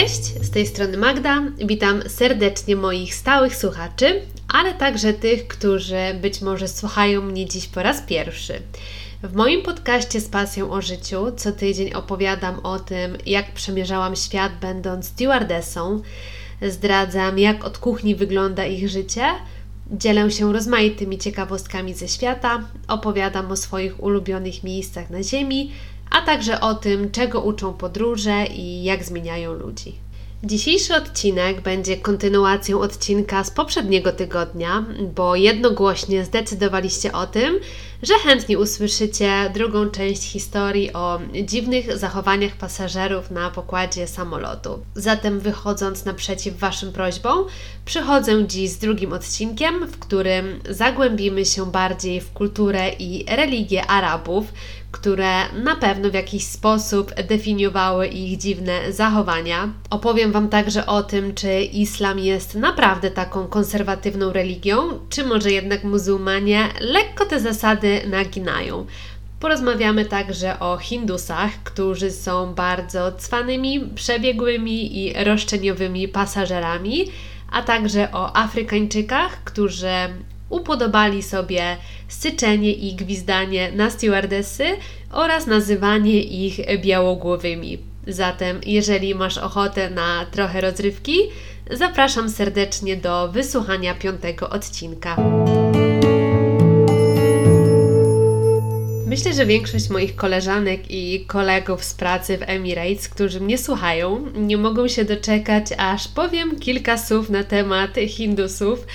Cześć, z tej strony Magda. Witam serdecznie moich stałych słuchaczy, ale także tych, którzy być może słuchają mnie dziś po raz pierwszy. W moim podcaście z pasją o życiu co tydzień opowiadam o tym, jak przemierzałam świat będąc stewardessą. Zdradzam, jak od kuchni wygląda ich życie. Dzielę się rozmaitymi ciekawostkami ze świata, opowiadam o swoich ulubionych miejscach na Ziemi, a także o tym, czego uczą podróże i jak zmieniają ludzi. Dzisiejszy odcinek będzie kontynuacją odcinka z poprzedniego tygodnia, bo jednogłośnie zdecydowaliście o tym, że chętnie usłyszycie drugą część historii o dziwnych zachowaniach pasażerów na pokładzie samolotu. Zatem wychodząc naprzeciw Waszym prośbom, przychodzę dziś z drugim odcinkiem, w którym zagłębimy się bardziej w kulturę i religię Arabów, które na pewno w jakiś sposób definiowały ich dziwne zachowania. Opowiem Wam także o tym, czy islam jest naprawdę taką konserwatywną religią, czy może jednak muzułmanie lekko te zasady naginają. Porozmawiamy także o Hindusach, którzy są bardzo cwanymi, przebiegłymi i roszczeniowymi pasażerami, a także o Afrykańczykach, którzy upodobali sobie syczenie i gwizdanie na stewardesy oraz nazywanie ich białogłowymi. Zatem, jeżeli masz ochotę na trochę rozrywki, zapraszam serdecznie do wysłuchania piątego odcinka. Myślę, że większość moich koleżanek i kolegów z pracy w Emirates, którzy mnie słuchają, nie mogą się doczekać, aż powiem kilka słów na temat Hindusów,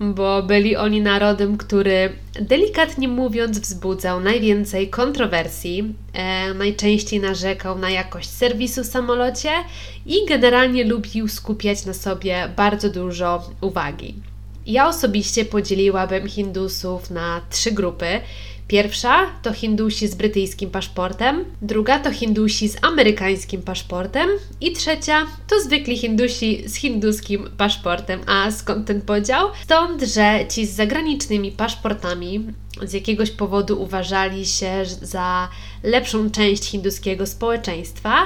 bo byli oni narodem, który delikatnie mówiąc wzbudzał najwięcej kontrowersji, e, najczęściej narzekał na jakość serwisu w samolocie i generalnie lubił skupiać na sobie bardzo dużo uwagi. Ja osobiście podzieliłabym Hindusów na trzy grupy. Pierwsza to Hindusi z brytyjskim paszportem, druga to Hindusi z amerykańskim paszportem i trzecia to zwykli Hindusi z hinduskim paszportem. A skąd ten podział? Stąd, że ci z zagranicznymi paszportami z jakiegoś powodu uważali się za lepszą część hinduskiego społeczeństwa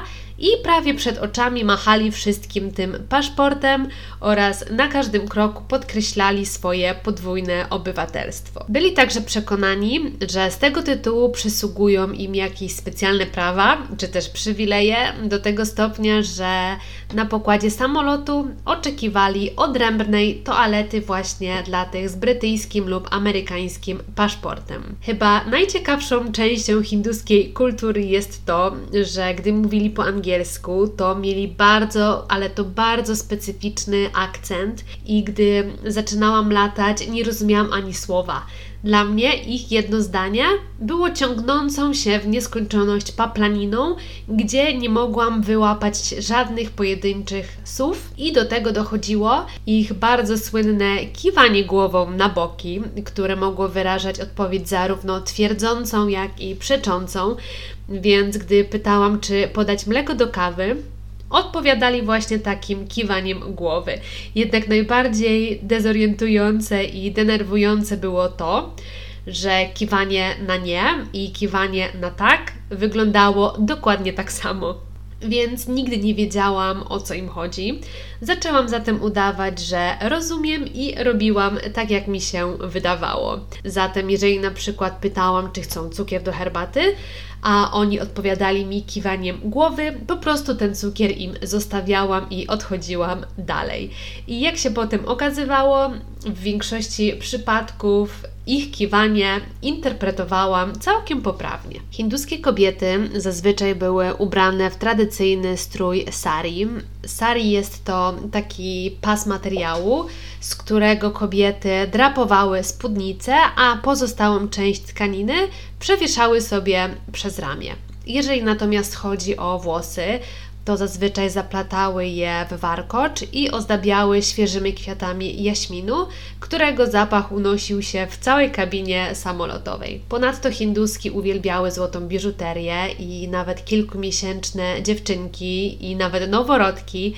i prawie przed oczami machali wszystkim tym paszportem oraz na każdym kroku podkreślali swoje podwójne obywatelstwo. Byli także przekonani, że z tego tytułu przysługują im jakieś specjalne prawa czy też przywileje do tego stopnia, że na pokładzie samolotu oczekiwali odrębnej toalety właśnie dla tych z brytyjskim lub amerykańskim paszportem. Chyba najciekawszą częścią hinduskiej kultury jest to, że gdy mówili po angielsku, angielsku, to mieli bardzo, ale to bardzo specyficzny akcent i gdy zaczynałam latać, nie rozumiałam ani słowa. Dla mnie ich jedno zdanie było ciągnącą się w nieskończoność paplaniną, gdzie nie mogłam wyłapać żadnych pojedynczych słów i do tego dochodziło ich bardzo słynne kiwanie głową na boki, które mogło wyrażać odpowiedź zarówno twierdzącą, jak i przeczącą. Więc gdy pytałam, czy podać mleko do kawy, odpowiadali właśnie takim kiwaniem głowy. Jednak najbardziej dezorientujące i denerwujące było to, że kiwanie na nie i kiwanie na tak wyglądało dokładnie tak samo więc nigdy nie wiedziałam o co im chodzi. Zaczęłam zatem udawać, że rozumiem i robiłam tak, jak mi się wydawało. Zatem, jeżeli na przykład pytałam, czy chcą cukier do herbaty, a oni odpowiadali mi kiwaniem głowy, po prostu ten cukier im zostawiałam i odchodziłam dalej. I jak się potem okazywało, w większości przypadków ich kiwanie interpretowałam całkiem poprawnie. Hinduskie kobiety zazwyczaj były ubrane w tradycyjny strój sari. Sari jest to taki pas materiału, z którego kobiety drapowały spódnicę, a pozostałą część tkaniny przewieszały sobie przez ramię. Jeżeli natomiast chodzi o włosy, to zazwyczaj zaplatały je w warkocz i ozdabiały świeżymi kwiatami jaśminu, którego zapach unosił się w całej kabinie samolotowej. Ponadto hinduski uwielbiały złotą biżuterię i nawet kilkumiesięczne dziewczynki i nawet noworodki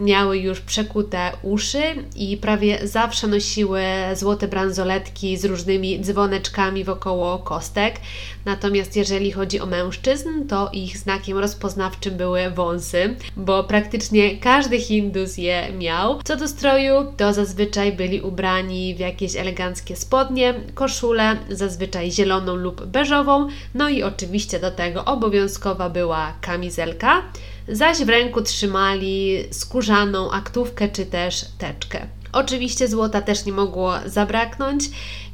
miały już przekute uszy i prawie zawsze nosiły złote bransoletki z różnymi dzwoneczkami wokoło kostek. Natomiast jeżeli chodzi o mężczyzn, to ich znakiem rozpoznawczym były wąsy bo praktycznie każdy Hindus je miał. Co do stroju, to zazwyczaj byli ubrani w jakieś eleganckie spodnie, koszulę, zazwyczaj zieloną lub beżową, no i oczywiście do tego obowiązkowa była kamizelka, zaś w ręku trzymali skórzaną aktówkę czy też teczkę. Oczywiście złota też nie mogło zabraknąć,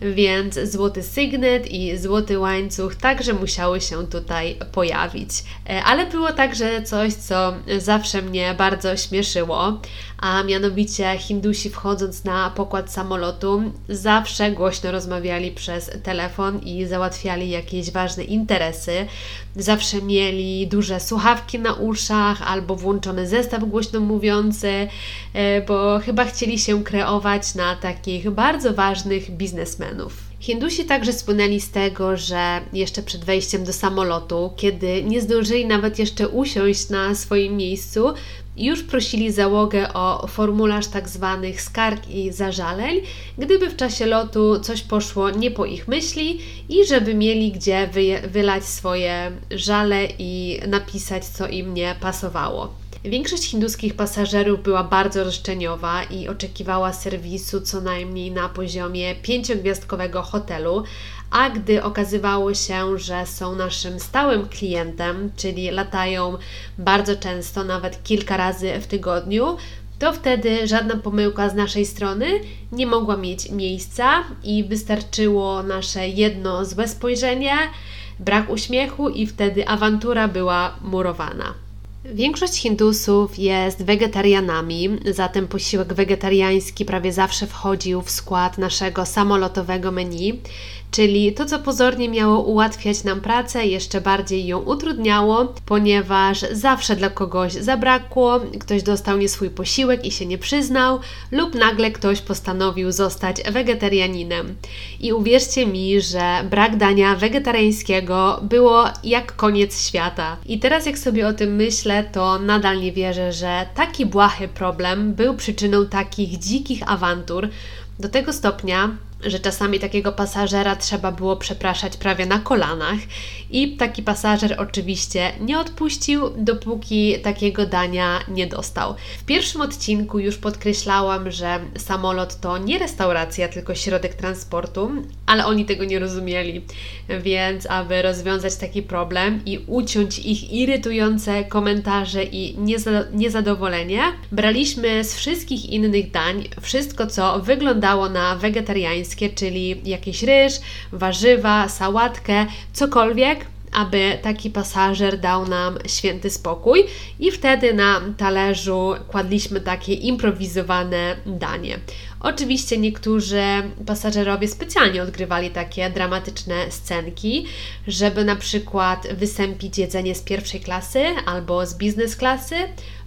więc złoty sygnet i złoty łańcuch także musiały się tutaj pojawić. E, ale było także coś, co zawsze mnie bardzo śmieszyło, a mianowicie Hindusi wchodząc na pokład samolotu zawsze głośno rozmawiali przez telefon i załatwiali jakieś ważne interesy. Zawsze mieli duże słuchawki na uszach albo włączony zestaw głośno mówiący, e, bo chyba chcieli się kreować na takich bardzo ważnych biznesmenów. Hindusi także spłynęli z tego, że jeszcze przed wejściem do samolotu, kiedy nie zdążyli nawet jeszcze usiąść na swoim miejscu, już prosili załogę o formularz tak zwanych skarg i zażaleń, gdyby w czasie lotu coś poszło nie po ich myśli i żeby mieli gdzie wylać swoje żale i napisać, co im nie pasowało. Większość hinduskich pasażerów była bardzo roszczeniowa i oczekiwała serwisu co najmniej na poziomie pięciogwiazdkowego hotelu, a gdy okazywało się, że są naszym stałym klientem, czyli latają bardzo często, nawet kilka razy w tygodniu, to wtedy żadna pomyłka z naszej strony nie mogła mieć miejsca i wystarczyło nasze jedno złe spojrzenie, brak uśmiechu i wtedy awantura była murowana. Większość Hindusów jest wegetarianami, zatem posiłek wegetariański prawie zawsze wchodził w skład naszego samolotowego menu, czyli to, co pozornie miało ułatwiać nam pracę, jeszcze bardziej ją utrudniało, ponieważ zawsze dla kogoś zabrakło, ktoś dostał nie swój posiłek i się nie przyznał, lub nagle ktoś postanowił zostać wegetarianinem. I uwierzcie mi, że brak dania wegetariańskiego było jak koniec świata. I teraz, jak sobie o tym myślę, to nadal nie wierzę, że taki błahy problem był przyczyną takich dzikich awantur do tego stopnia, że czasami takiego pasażera trzeba było przepraszać prawie na kolanach i taki pasażer oczywiście nie odpuścił, dopóki takiego dania nie dostał. W pierwszym odcinku już podkreślałam, że samolot to nie restauracja, tylko środek transportu, ale oni tego nie rozumieli. Więc, aby rozwiązać taki problem i uciąć ich irytujące komentarze i niezadowolenie, braliśmy z wszystkich innych dań wszystko, co wyglądało na wegetariańskie, czyli jakiś ryż, warzywa, sałatkę, cokolwiek, aby taki pasażer dał nam święty spokój i wtedy na talerzu kładliśmy takie improwizowane danie. Oczywiście niektórzy pasażerowie specjalnie odgrywali takie dramatyczne scenki, żeby na przykład wysępić jedzenie z pierwszej klasy albo z biznes klasy,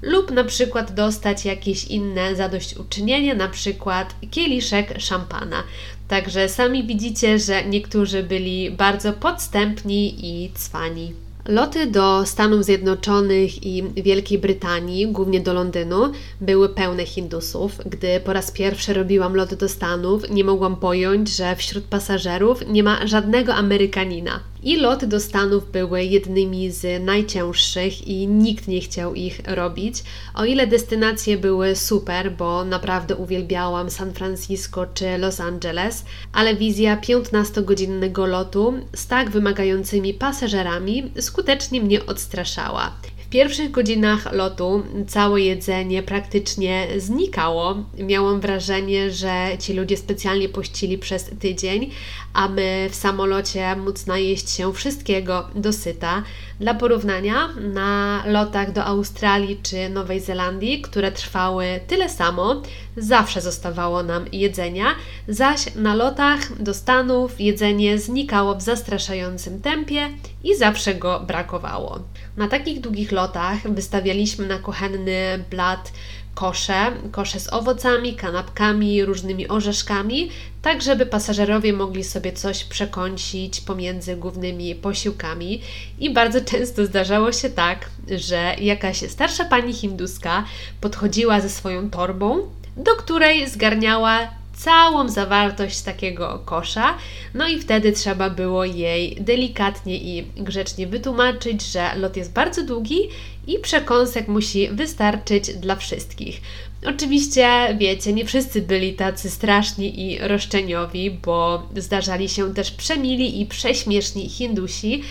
lub na przykład dostać jakieś inne zadośćuczynienie, na przykład kieliszek szampana. Także sami widzicie, że niektórzy byli bardzo podstępni i cwani. Loty do Stanów Zjednoczonych i Wielkiej Brytanii, głównie do Londynu, były pełne Hindusów. Gdy po raz pierwszy robiłam lot do Stanów, nie mogłam pojąć, że wśród pasażerów nie ma żadnego Amerykanina. I loty do Stanów były jednymi z najcięższych i nikt nie chciał ich robić. O ile destynacje były super, bo naprawdę uwielbiałam San Francisco czy Los Angeles, ale wizja 15-godzinnego lotu z tak wymagającymi pasażerami skutecznie mnie odstraszała. W pierwszych godzinach lotu całe jedzenie praktycznie znikało. Miałam wrażenie, że ci ludzie specjalnie pościli przez tydzień, aby w samolocie móc najeść się wszystkiego dosyta. Dla porównania, na lotach do Australii czy Nowej Zelandii, które trwały tyle samo, zawsze zostawało nam jedzenia, zaś na lotach do Stanów jedzenie znikało w zastraszającym tempie i zawsze go brakowało. Na takich długich lotach wystawialiśmy na kuchenny blat kosze, kosze z owocami, kanapkami, różnymi orzeszkami, tak żeby pasażerowie mogli sobie coś przekąsić pomiędzy głównymi posiłkami. I bardzo często zdarzało się tak, że jakaś starsza pani hinduska podchodziła ze swoją torbą, do której zgarniała całą zawartość takiego kosza, no i wtedy trzeba było jej delikatnie i grzecznie wytłumaczyć, że lot jest bardzo długi i przekąsek musi wystarczyć dla wszystkich. Oczywiście, wiecie, nie wszyscy byli tacy straszni i roszczeniowi, bo zdarzali się też przemili i prześmieszni Hindusi,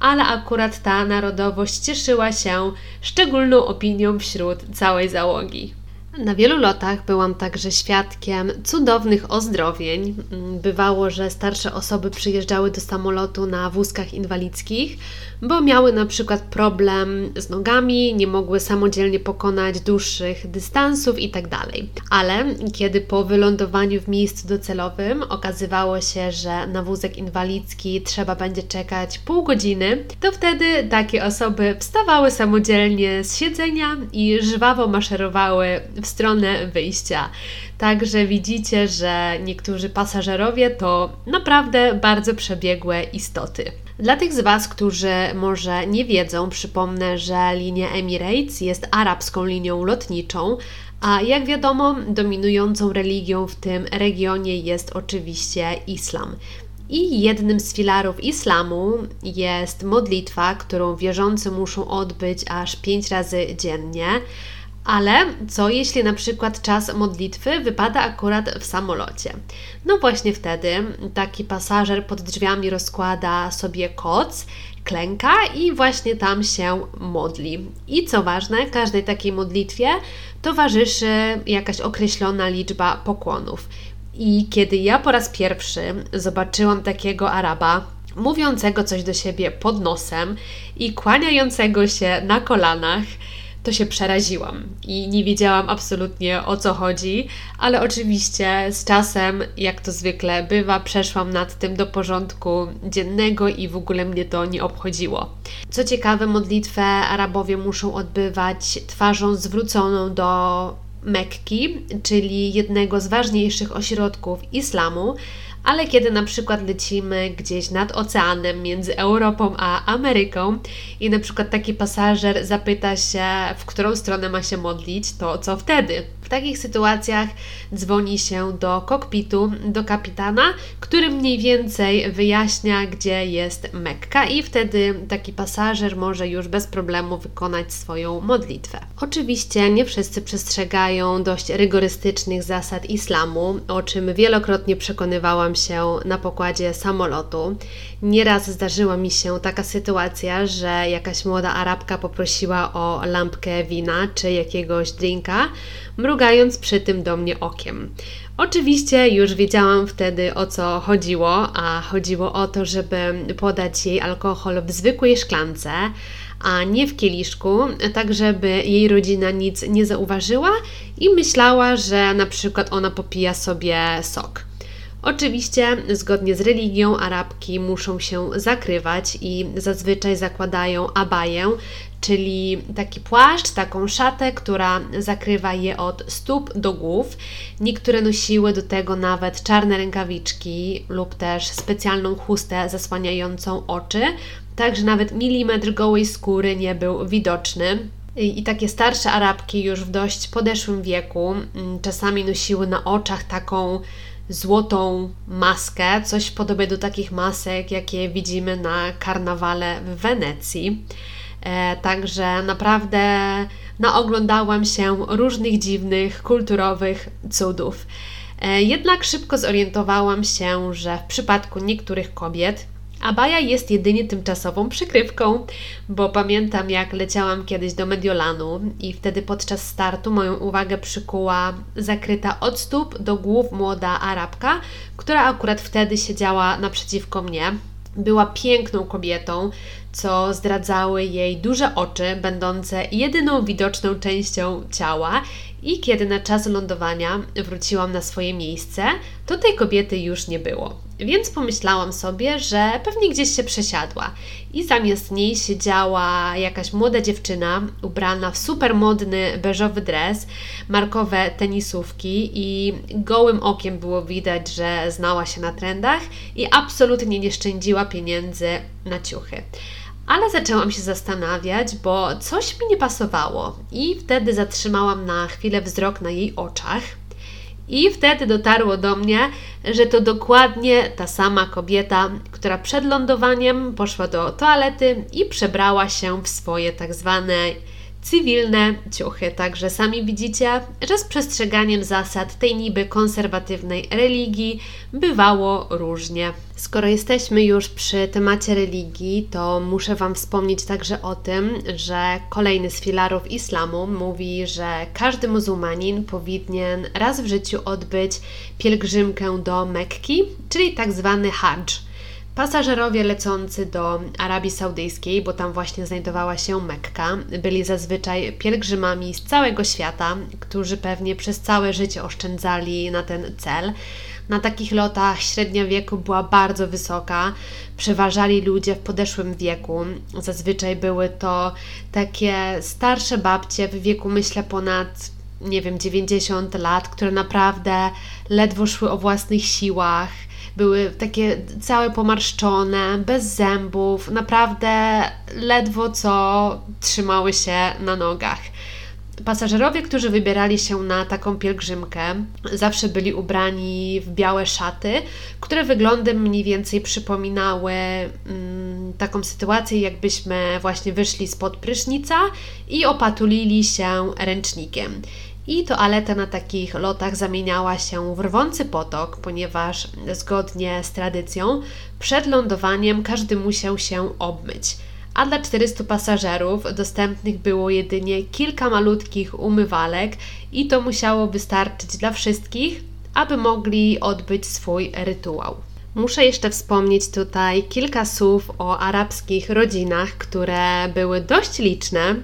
ale akurat ta narodowość cieszyła się szczególną opinią wśród całej załogi. Na wielu lotach byłam także świadkiem cudownych ozdrowień. Bywało, że starsze osoby przyjeżdżały do samolotu na wózkach inwalidzkich, bo miały na przykład problem z nogami, nie mogły samodzielnie pokonać dłuższych dystansów itd. Tak Ale kiedy po wylądowaniu w miejscu docelowym okazywało się, że na wózek inwalidzki trzeba będzie czekać pół godziny, to wtedy takie osoby wstawały samodzielnie z siedzenia i żwawo maszerowały w stronę wyjścia. Także widzicie, że niektórzy pasażerowie to naprawdę bardzo przebiegłe istoty. Dla tych z Was, którzy może nie wiedzą, przypomnę, że linia Emirates jest arabską linią lotniczą, a jak wiadomo, dominującą religią w tym regionie jest oczywiście islam. I jednym z filarów islamu jest modlitwa, którą wierzący muszą odbyć aż pięć razy dziennie. Ale co jeśli na przykład czas modlitwy wypada akurat w samolocie? No właśnie wtedy taki pasażer pod drzwiami rozkłada sobie koc, klęka i właśnie tam się modli. I co ważne, każdej takiej modlitwie towarzyszy jakaś określona liczba pokłonów. I kiedy ja po raz pierwszy zobaczyłam takiego Araba, mówiącego coś do siebie pod nosem i kłaniającego się na kolanach, to się przeraziłam i nie wiedziałam absolutnie o co chodzi, ale oczywiście z czasem, jak to zwykle bywa, przeszłam nad tym do porządku dziennego i w ogóle mnie to nie obchodziło. Co ciekawe, modlitwę Arabowie muszą odbywać twarzą zwróconą do Mekki, czyli jednego z ważniejszych ośrodków islamu, ale kiedy na przykład lecimy gdzieś nad oceanem między Europą a Ameryką i na przykład taki pasażer zapyta się, w którą stronę ma się modlić, to co wtedy? W takich sytuacjach dzwoni się do kokpitu, do kapitana, który mniej więcej wyjaśnia, gdzie jest Mekka, i wtedy taki pasażer może już bez problemu wykonać swoją modlitwę. Oczywiście nie wszyscy przestrzegają dość rygorystycznych zasad islamu, o czym wielokrotnie przekonywałam się na pokładzie samolotu. Nieraz zdarzyła mi się taka sytuacja, że jakaś młoda Arabka poprosiła o lampkę wina czy jakiegoś drinka, mrugając przy tym do mnie okiem. Oczywiście już wiedziałam wtedy o co chodziło, a chodziło o to, żeby podać jej alkohol w zwykłej szklance, a nie w kieliszku, tak żeby jej rodzina nic nie zauważyła i myślała, że na przykład ona popija sobie sok. Oczywiście, zgodnie z religią, Arabki muszą się zakrywać i zazwyczaj zakładają abaję, czyli taki płaszcz, taką szatę, która zakrywa je od stóp do głów. Niektóre nosiły do tego nawet czarne rękawiczki lub też specjalną chustę zasłaniającą oczy, tak że nawet milimetr gołej skóry nie był widoczny. I takie starsze Arabki już w dość podeszłym wieku mm, czasami nosiły na oczach taką złotą maskę, coś podobne do takich masek, jakie widzimy na karnawale w Wenecji. E, także naprawdę naoglądałam się różnych dziwnych, kulturowych cudów. E, jednak szybko zorientowałam się, że w przypadku niektórych kobiet Abaja jest jedynie tymczasową przykrywką, bo pamiętam jak leciałam kiedyś do Mediolanu i wtedy podczas startu moją uwagę przykuła zakryta od stóp do głów młoda Arabka, która akurat wtedy siedziała naprzeciwko mnie. Była piękną kobietą, co zdradzały jej duże oczy, będące jedyną widoczną częścią ciała. I kiedy na czas lądowania wróciłam na swoje miejsce, to tej kobiety już nie było. Więc pomyślałam sobie, że pewnie gdzieś się przesiadła. I zamiast niej siedziała jakaś młoda dziewczyna ubrana w super modny beżowy dres, markowe tenisówki i gołym okiem było widać, że znała się na trendach i absolutnie nie szczędziła pieniędzy na ciuchy. Ale zaczęłam się zastanawiać, bo coś mi nie pasowało, i wtedy zatrzymałam na chwilę wzrok na jej oczach I wtedy dotarło do mnie, że to dokładnie ta sama kobieta, która przed lądowaniem poszła do toalety i przebrała się w swoje tak zwane cywilne ciuchy. Także sami widzicie, że z przestrzeganiem zasad tej niby konserwatywnej religii bywało różnie. Skoro jesteśmy już przy temacie religii, to muszę Wam wspomnieć także o tym, że kolejny z filarów islamu mówi, że każdy muzułmanin powinien raz w życiu odbyć pielgrzymkę do Mekki, czyli tak zwany hajj. Pasażerowie lecący do Arabii Saudyjskiej, bo tam właśnie znajdowała się Mekka, byli zazwyczaj pielgrzymami z całego świata, którzy pewnie przez całe życie oszczędzali na ten cel. Na takich lotach średnia wieku była bardzo wysoka, przeważali ludzie w podeszłym wieku. Zazwyczaj były to takie starsze babcie w wieku, myślę, ponad nie wiem, 90 lat, które naprawdę ledwo szły o własnych siłach były takie całe pomarszczone, bez zębów, naprawdę ledwo co trzymały się na nogach. Pasażerowie, którzy wybierali się na taką pielgrzymkę, zawsze byli ubrani w białe szaty, które wyglądem mniej więcej przypominały mm, taką sytuację, jakbyśmy właśnie wyszli spod prysznica i opatulili się ręcznikiem i toaleta na takich lotach zamieniała się w rwący potok, ponieważ zgodnie z tradycją przed lądowaniem każdy musiał się obmyć. A dla 400 pasażerów dostępnych było jedynie kilka malutkich umywalek i to musiało wystarczyć dla wszystkich, aby mogli odbyć swój rytuał. Muszę jeszcze wspomnieć tutaj kilka słów o arabskich rodzinach, które były dość liczne.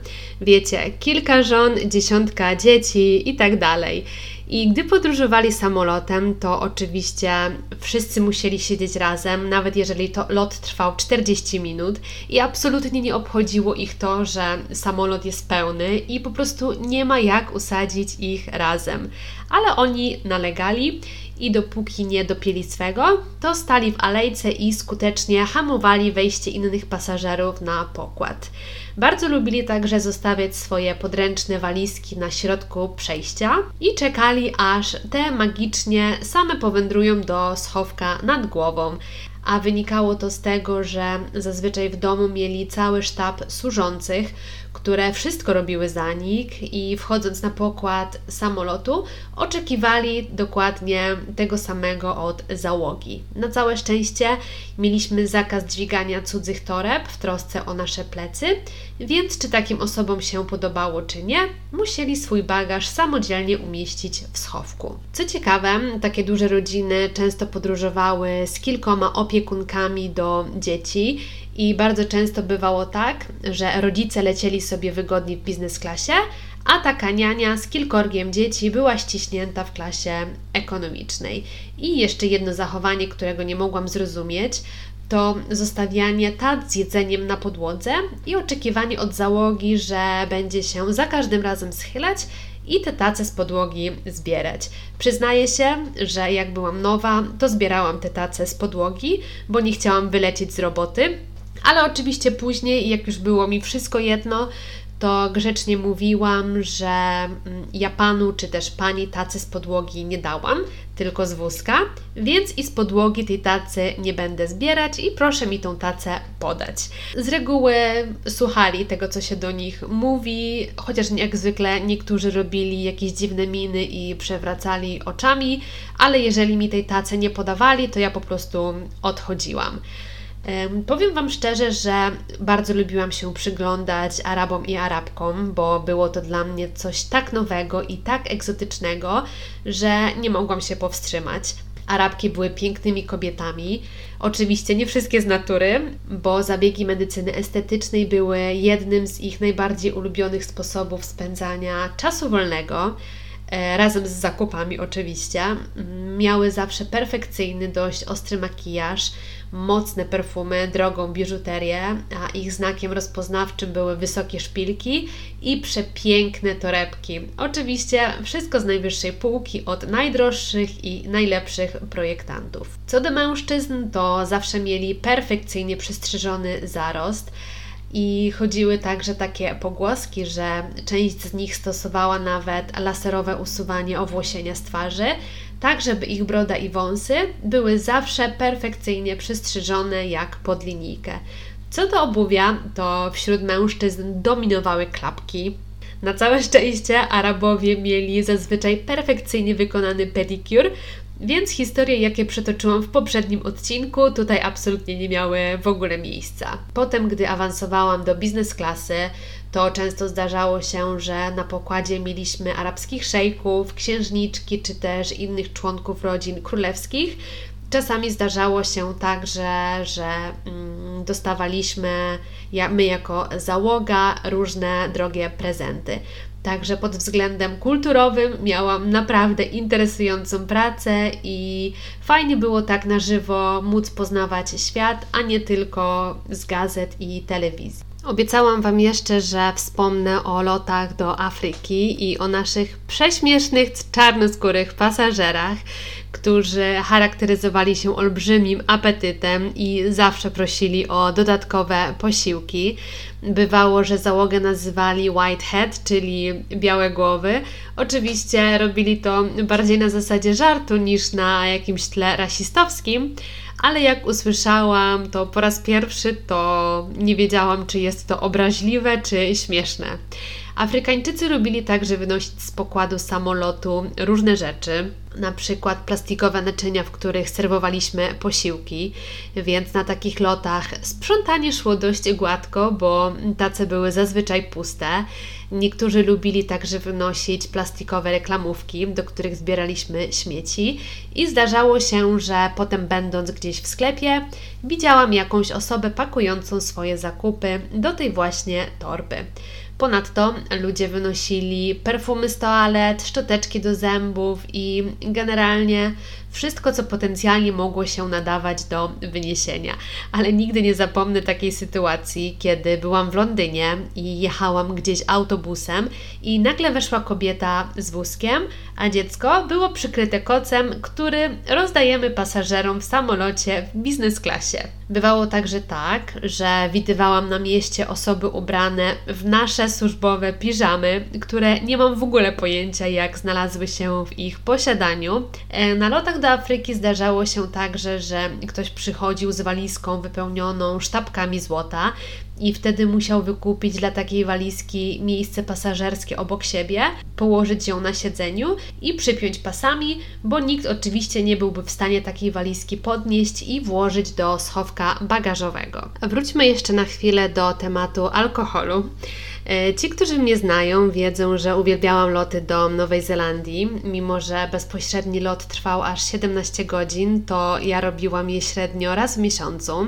Wiecie, kilka żon, dziesiątka dzieci i tak dalej. I gdy podróżowali samolotem, to oczywiście wszyscy musieli siedzieć razem, nawet jeżeli to lot trwał 40 minut i absolutnie nie obchodziło ich to, że samolot jest pełny i po prostu nie ma jak usadzić ich razem. Ale oni nalegali i dopóki nie dopieli swego, to stali w alejce i skutecznie hamowali wejście innych pasażerów na pokład. Bardzo lubili także zostawiać swoje podręczne walizki na środku przejścia i czekali, aż te magicznie same powędrują do schowka nad głową a wynikało to z tego, że zazwyczaj w domu mieli cały sztab służących, które wszystko robiły za nich i wchodząc na pokład samolotu oczekiwali dokładnie tego samego od załogi. Na całe szczęście mieliśmy zakaz dźwigania cudzych toreb w trosce o nasze plecy, więc czy takim osobom się podobało czy nie, musieli swój bagaż samodzielnie umieścić w schowku. Co ciekawe, takie duże rodziny często podróżowały z kilkoma opiekunkami do dzieci i bardzo często bywało tak, że rodzice lecieli sobie wygodnie w biznes klasie, a taka niania z kilkorgiem dzieci była ściśnięta w klasie ekonomicznej. I jeszcze jedno zachowanie, którego nie mogłam zrozumieć, to zostawianie tat z jedzeniem na podłodze i oczekiwanie od załogi, że będzie się za każdym razem schylać i te tace z podłogi zbierać. Przyznaję się, że jak byłam nowa, to zbierałam te tace z podłogi, bo nie chciałam wylecieć z roboty, ale oczywiście później, jak już było mi wszystko jedno, to grzecznie mówiłam, że mm, ja panu czy też pani tacy z podłogi nie dałam, tylko z wózka, więc i z podłogi tej tacy nie będę zbierać i proszę mi tą tacę podać. Z reguły słuchali tego, co się do nich mówi, chociaż jak zwykle niektórzy robili jakieś dziwne miny i przewracali oczami, ale jeżeli mi tej tacy nie podawali, to ja po prostu odchodziłam. Powiem Wam szczerze, że bardzo lubiłam się przyglądać Arabom i Arabkom, bo było to dla mnie coś tak nowego i tak egzotycznego, że nie mogłam się powstrzymać. Arabki były pięknymi kobietami, oczywiście nie wszystkie z natury, bo zabiegi medycyny estetycznej były jednym z ich najbardziej ulubionych sposobów spędzania czasu wolnego. E, razem z zakupami oczywiście. Miały zawsze perfekcyjny, dość ostry makijaż, mocne perfumy, drogą biżuterię, a ich znakiem rozpoznawczym były wysokie szpilki i przepiękne torebki. Oczywiście wszystko z najwyższej półki od najdroższych i najlepszych projektantów. Co do mężczyzn, to zawsze mieli perfekcyjnie przystrzyżony zarost i chodziły także takie pogłoski, że część z nich stosowała nawet laserowe usuwanie owłosienia z twarzy, tak żeby ich broda i wąsy były zawsze perfekcyjnie przystrzyżone jak pod linijkę. Co do obuwia, to wśród mężczyzn dominowały klapki. Na całe szczęście Arabowie mieli zazwyczaj perfekcyjnie wykonany pedicure, więc historie, jakie przetoczyłam w poprzednim odcinku, tutaj absolutnie nie miały w ogóle miejsca. Potem, gdy awansowałam do biznes klasy, to często zdarzało się, że na pokładzie mieliśmy arabskich szejków, księżniczki czy też innych członków rodzin królewskich. Czasami zdarzało się tak, że, mm, dostawaliśmy my jako załoga różne drogie prezenty. Także pod względem kulturowym miałam naprawdę interesującą pracę i fajnie było tak na żywo móc poznawać świat, a nie tylko z gazet i telewizji. Obiecałam Wam jeszcze, że wspomnę o lotach do Afryki i o naszych prześmiesznych czarnoskórych pasażerach, którzy charakteryzowali się olbrzymim apetytem i zawsze prosili o dodatkowe posiłki. Bywało, że załogę nazywali Whitehead, czyli białe głowy. Oczywiście robili to bardziej na zasadzie żartu niż na jakimś tle rasistowskim, ale jak usłyszałam to po raz pierwszy, to nie wiedziałam, czy jest to obraźliwe, czy śmieszne. Afrykańczycy lubili także wynosić z pokładu samolotu różne rzeczy, na przykład plastikowe naczynia, w których serwowaliśmy posiłki, więc na takich lotach sprzątanie szło dość gładko, bo tace były zazwyczaj puste. Niektórzy lubili także wynosić plastikowe reklamówki, do których zbieraliśmy śmieci i zdarzało się, że potem będąc gdzieś w sklepie, widziałam jakąś osobę pakującą swoje zakupy do tej właśnie torby. Ponadto ludzie wynosili perfumy z toalet, szczoteczki do zębów i generalnie wszystko, co potencjalnie mogło się nadawać do wyniesienia. Ale nigdy nie zapomnę takiej sytuacji, kiedy byłam w Londynie i jechałam gdzieś autobusem i nagle weszła kobieta z wózkiem, a dziecko było przykryte kocem, który rozdajemy pasażerom w samolocie w biznes klasie. Bywało także tak, że widywałam na mieście osoby ubrane w nasze służbowe piżamy, które nie mam w ogóle pojęcia, jak znalazły się w ich posiadaniu. E, na lotach do Afryki zdarzało się także, że ktoś przychodził z walizką wypełnioną sztabkami złota i wtedy musiał wykupić dla takiej walizki miejsce pasażerskie obok siebie, położyć ją na siedzeniu i przypiąć pasami, bo nikt oczywiście nie byłby w stanie takiej walizki podnieść i włożyć do schowka bagażowego. Wróćmy jeszcze na chwilę do tematu alkoholu. E, ci, którzy mnie znają, wiedzą, że uwielbiałam loty do Nowej Zelandii. Mimo, że bezpośredni lot trwał aż 17 godzin, to ja robiłam je średnio raz w miesiącu.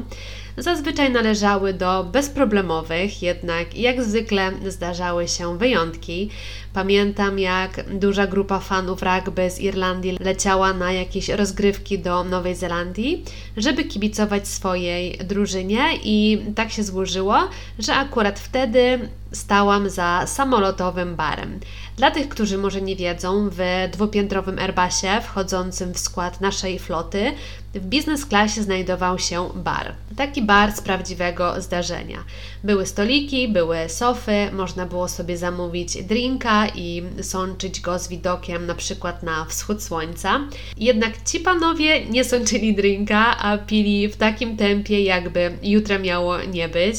Zazwyczaj należały do bezproblemowych, jednak jak zwykle zdarzały się wyjątki. Pamiętam, jak duża grupa fanów rugby z Irlandii leciała na jakieś rozgrywki do Nowej Zelandii, żeby kibicować swojej drużynie, i tak się złożyło, że akurat wtedy stałam za samolotowym barem. Dla tych, którzy może nie wiedzą, w dwupiętrowym Airbusie wchodzącym w skład naszej floty w biznes klasie znajdował się bar. Taki bar z prawdziwego zdarzenia. Były stoliki, były sofy, można było sobie zamówić drinka i sączyć go z widokiem na przykład na wschód słońca. Jednak ci panowie nie sączyli drinka, a pili w takim tempie, jakby jutra miało nie być.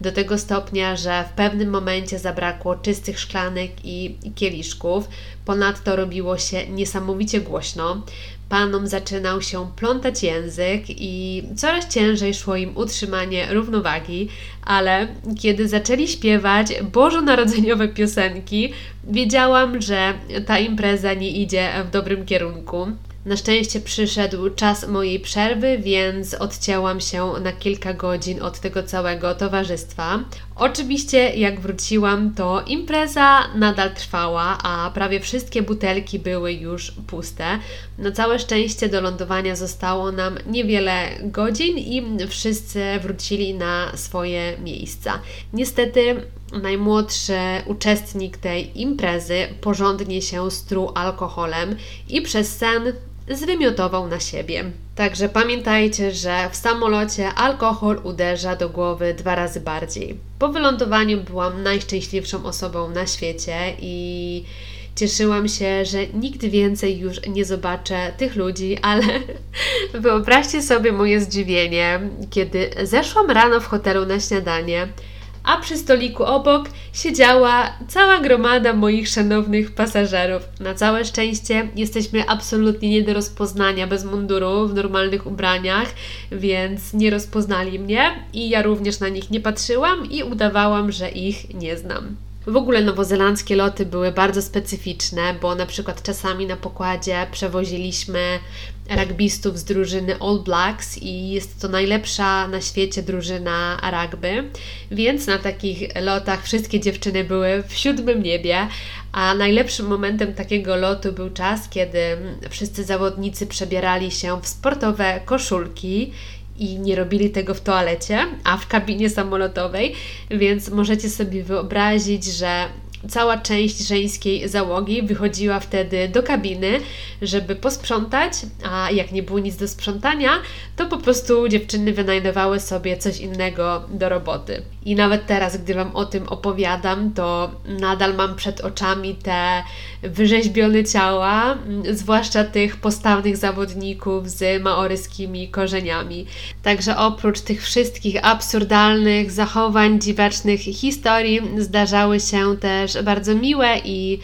Do tego stopnia, że w pewnym momencie zabrakło czystych szklanek i kieliszków. Ponadto robiło się niesamowicie głośno. Panom zaczynał się plątać język i coraz ciężej szło im utrzymanie równowagi, ale kiedy zaczęli śpiewać bożonarodzeniowe piosenki, wiedziałam, że ta impreza nie idzie w dobrym kierunku. Na szczęście przyszedł czas mojej przerwy, więc odcięłam się na kilka godzin od tego całego towarzystwa. Oczywiście, jak wróciłam, to impreza nadal trwała, a prawie wszystkie butelki były już puste. Na całe szczęście do lądowania zostało nam niewiele godzin i wszyscy wrócili na swoje miejsca. Niestety, najmłodszy uczestnik tej imprezy porządnie się struł alkoholem i przez sen zwymiotował na siebie. Także pamiętajcie, że w samolocie alkohol uderza do głowy dwa razy bardziej. Po wylądowaniu byłam najszczęśliwszą osobą na świecie i cieszyłam się, że nigdy więcej już nie zobaczę tych ludzi, ale wyobraźcie sobie moje zdziwienie, kiedy zeszłam rano w hotelu na śniadanie a przy stoliku obok siedziała cała gromada moich szanownych pasażerów. Na całe szczęście jesteśmy absolutnie nie do rozpoznania bez munduru w normalnych ubraniach, więc nie rozpoznali mnie i ja również na nich nie patrzyłam i udawałam, że ich nie znam. W ogóle nowozelandzkie loty były bardzo specyficzne, bo na przykład czasami na pokładzie przewoziliśmy rugbystów z drużyny All Blacks i jest to najlepsza na świecie drużyna rugby, więc na takich lotach wszystkie dziewczyny były w siódmym niebie, a najlepszym momentem takiego lotu był czas, kiedy wszyscy zawodnicy przebierali się w sportowe koszulki i nie robili tego w toalecie, a w kabinie samolotowej, więc możecie sobie wyobrazić, że cała część żeńskiej załogi wychodziła wtedy do kabiny, żeby posprzątać, a jak nie było nic do sprzątania, to po prostu dziewczyny wynajdowały sobie coś innego do roboty. I nawet teraz, gdy Wam o tym opowiadam, to nadal mam przed oczami te wyrzeźbione ciała, zwłaszcza tych postawnych zawodników z maoryskimi korzeniami. Także oprócz tych wszystkich absurdalnych zachowań, dziwacznych historii, zdarzały się też bardzo miłe i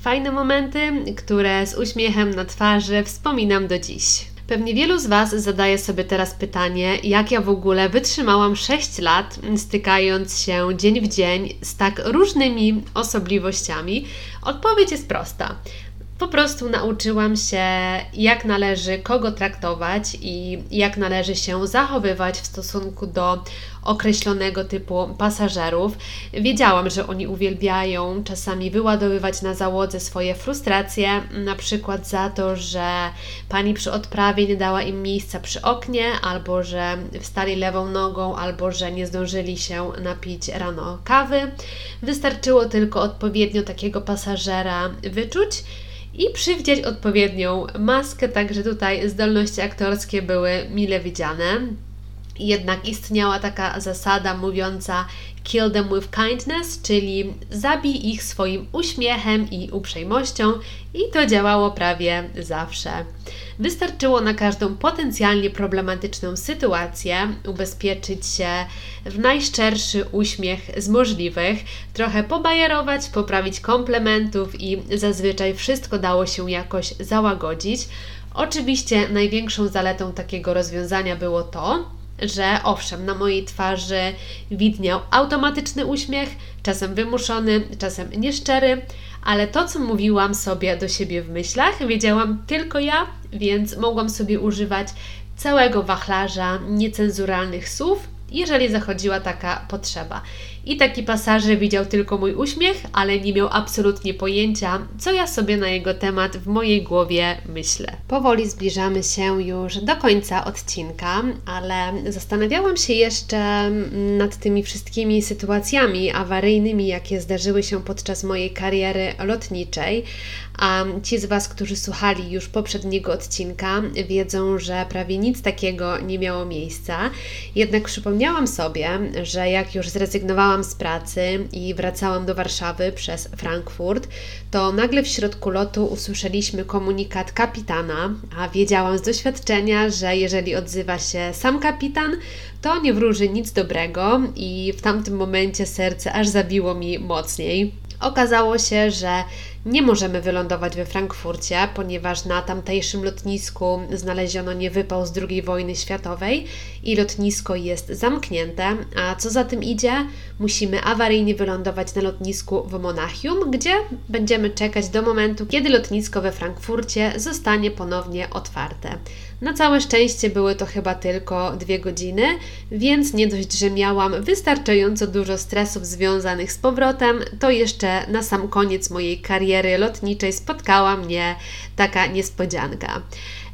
fajne momenty, które z uśmiechem na twarzy wspominam do dziś. Pewnie wielu z Was zadaje sobie teraz pytanie, jak ja w ogóle wytrzymałam 6 lat, stykając się dzień w dzień z tak różnymi osobliwościami. Odpowiedź jest prosta. Po prostu nauczyłam się, jak należy kogo traktować i jak należy się zachowywać w stosunku do określonego typu pasażerów. Wiedziałam, że oni uwielbiają czasami wyładowywać na załodze swoje frustracje, na przykład za to, że pani przy odprawie nie dała im miejsca przy oknie, albo że wstali lewą nogą, albo że nie zdążyli się napić rano kawy. Wystarczyło tylko odpowiednio takiego pasażera wyczuć i przywdziać odpowiednią maskę, także tutaj zdolności aktorskie były mile widziane. Jednak istniała taka zasada mówiąca kill them with kindness, czyli zabij ich swoim uśmiechem i uprzejmością i to działało prawie zawsze. Wystarczyło na każdą potencjalnie problematyczną sytuację ubezpieczyć się w najszczerszy uśmiech z możliwych, trochę pobajerować, poprawić komplementów i zazwyczaj wszystko dało się jakoś załagodzić. Oczywiście największą zaletą takiego rozwiązania było to, że owszem, na mojej twarzy widniał automatyczny uśmiech, czasem wymuszony, czasem nieszczery, ale to, co mówiłam sobie do siebie w myślach, wiedziałam tylko ja, więc mogłam sobie używać całego wachlarza niecenzuralnych słów, jeżeli zachodziła taka potrzeba. I taki pasażer widział tylko mój uśmiech, ale nie miał absolutnie pojęcia, co ja sobie na jego temat w mojej głowie myślę. Powoli zbliżamy się już do końca odcinka, ale zastanawiałam się jeszcze nad tymi wszystkimi sytuacjami awaryjnymi, jakie zdarzyły się podczas mojej kariery lotniczej. A ci z Was, którzy słuchali już poprzedniego odcinka, wiedzą, że prawie nic takiego nie miało miejsca. Jednak przypomniałam sobie, że jak już zrezygnowałam z pracy i wracałam do Warszawy przez Frankfurt, to nagle w środku lotu usłyszeliśmy komunikat kapitana, a wiedziałam z doświadczenia, że jeżeli odzywa się sam kapitan, to nie wróży nic dobrego i w tamtym momencie serce aż zabiło mi mocniej. Okazało się, że nie możemy wylądować we Frankfurcie, ponieważ na tamtejszym lotnisku znaleziono niewypał z II wojny światowej i lotnisko jest zamknięte, a co za tym idzie, musimy awaryjnie wylądować na lotnisku w Monachium, gdzie będziemy czekać do momentu, kiedy lotnisko we Frankfurcie zostanie ponownie otwarte. Na całe szczęście były to chyba tylko dwie godziny, więc nie dość, że miałam wystarczająco dużo stresów związanych z powrotem, to jeszcze na sam koniec mojej kariery kariery lotniczej spotkała mnie taka niespodzianka.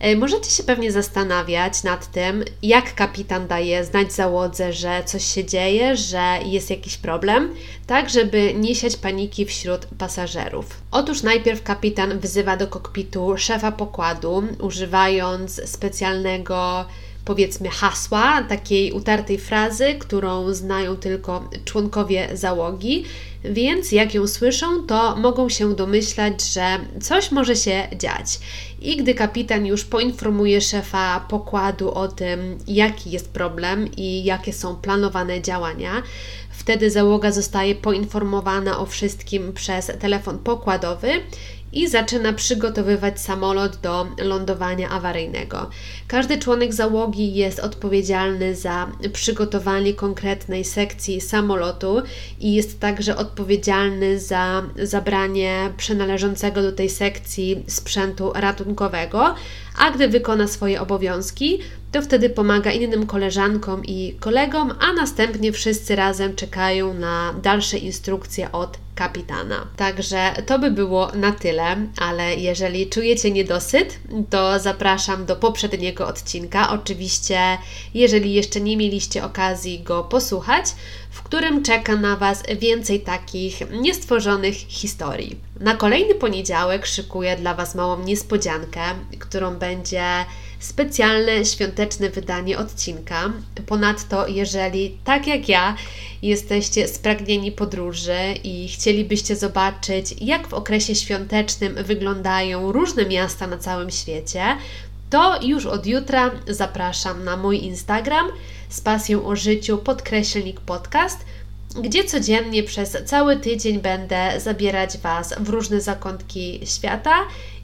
E, możecie się pewnie zastanawiać nad tym, jak kapitan daje znać załodze, że coś się dzieje, że jest jakiś problem, tak żeby nie siać paniki wśród pasażerów. Otóż najpierw kapitan wzywa do kokpitu szefa pokładu, używając specjalnego powiedzmy hasła, takiej utartej frazy, którą znają tylko członkowie załogi, więc jak ją słyszą, to mogą się domyślać, że coś może się dziać. I gdy kapitan już poinformuje szefa pokładu o tym, jaki jest problem i jakie są planowane działania, wtedy załoga zostaje poinformowana o wszystkim przez telefon pokładowy i zaczyna przygotowywać samolot do lądowania awaryjnego. Każdy członek załogi jest odpowiedzialny za przygotowanie konkretnej sekcji samolotu i jest także odpowiedzialny za zabranie przynależącego do tej sekcji sprzętu ratunkowego, a gdy wykona swoje obowiązki, to wtedy pomaga innym koleżankom i kolegom, a następnie wszyscy razem czekają na dalsze instrukcje od kapitana. Także to by było na tyle, ale jeżeli czujecie niedosyt, to zapraszam do poprzedniego odcinka. Oczywiście, jeżeli jeszcze nie mieliście okazji go posłuchać, w którym czeka na Was więcej takich niestworzonych historii. Na kolejny poniedziałek szykuję dla Was małą niespodziankę, którą będzie specjalne świąteczne wydanie odcinka. Ponadto, jeżeli tak jak ja jesteście spragnieni podróży i chcielibyście zobaczyć, jak w okresie świątecznym wyglądają różne miasta na całym świecie, to już od jutra zapraszam na mój Instagram z pasją o życiu podkreślnik podcast, gdzie codziennie przez cały tydzień będę zabierać Was w różne zakątki świata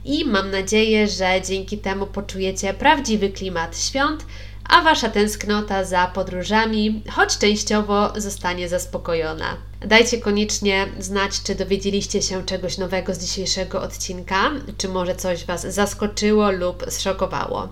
i mam nadzieję, że dzięki temu poczujecie prawdziwy klimat świąt, a Wasza tęsknota za podróżami, choć częściowo, zostanie zaspokojona. Dajcie koniecznie znać, czy dowiedzieliście się czegoś nowego z dzisiejszego odcinka, czy może coś Was zaskoczyło lub zszokowało.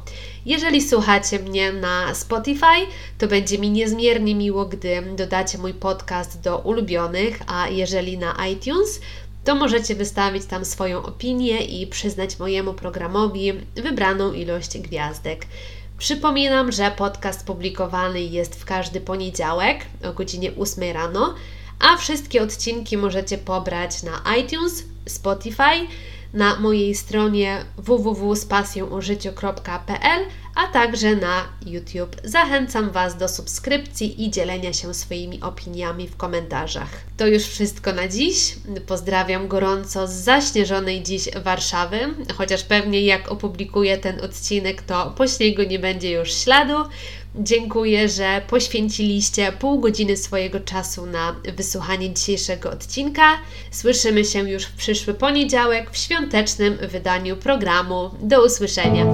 Jeżeli słuchacie mnie na Spotify, to będzie mi niezmiernie miło, gdy dodacie mój podcast do ulubionych, a jeżeli na iTunes, to możecie wystawić tam swoją opinię i przyznać mojemu programowi wybraną ilość gwiazdek. Przypominam, że podcast publikowany jest w każdy poniedziałek o godzinie 8 rano, a wszystkie odcinki możecie pobrać na iTunes, Spotify, na mojej stronie www.spasjonożyciu.pl, a także na YouTube. Zachęcam Was do subskrypcji i dzielenia się swoimi opiniami w komentarzach. To już wszystko na dziś. Pozdrawiam gorąco z zaśnieżonej dziś Warszawy, chociaż pewnie jak opublikuję ten odcinek, to po śniegu nie będzie już śladu. Dziękuję, że poświęciliście pół godziny swojego czasu na wysłuchanie dzisiejszego odcinka. Słyszymy się już w przyszły poniedziałek w świątecznym wydaniu programu. Do usłyszenia.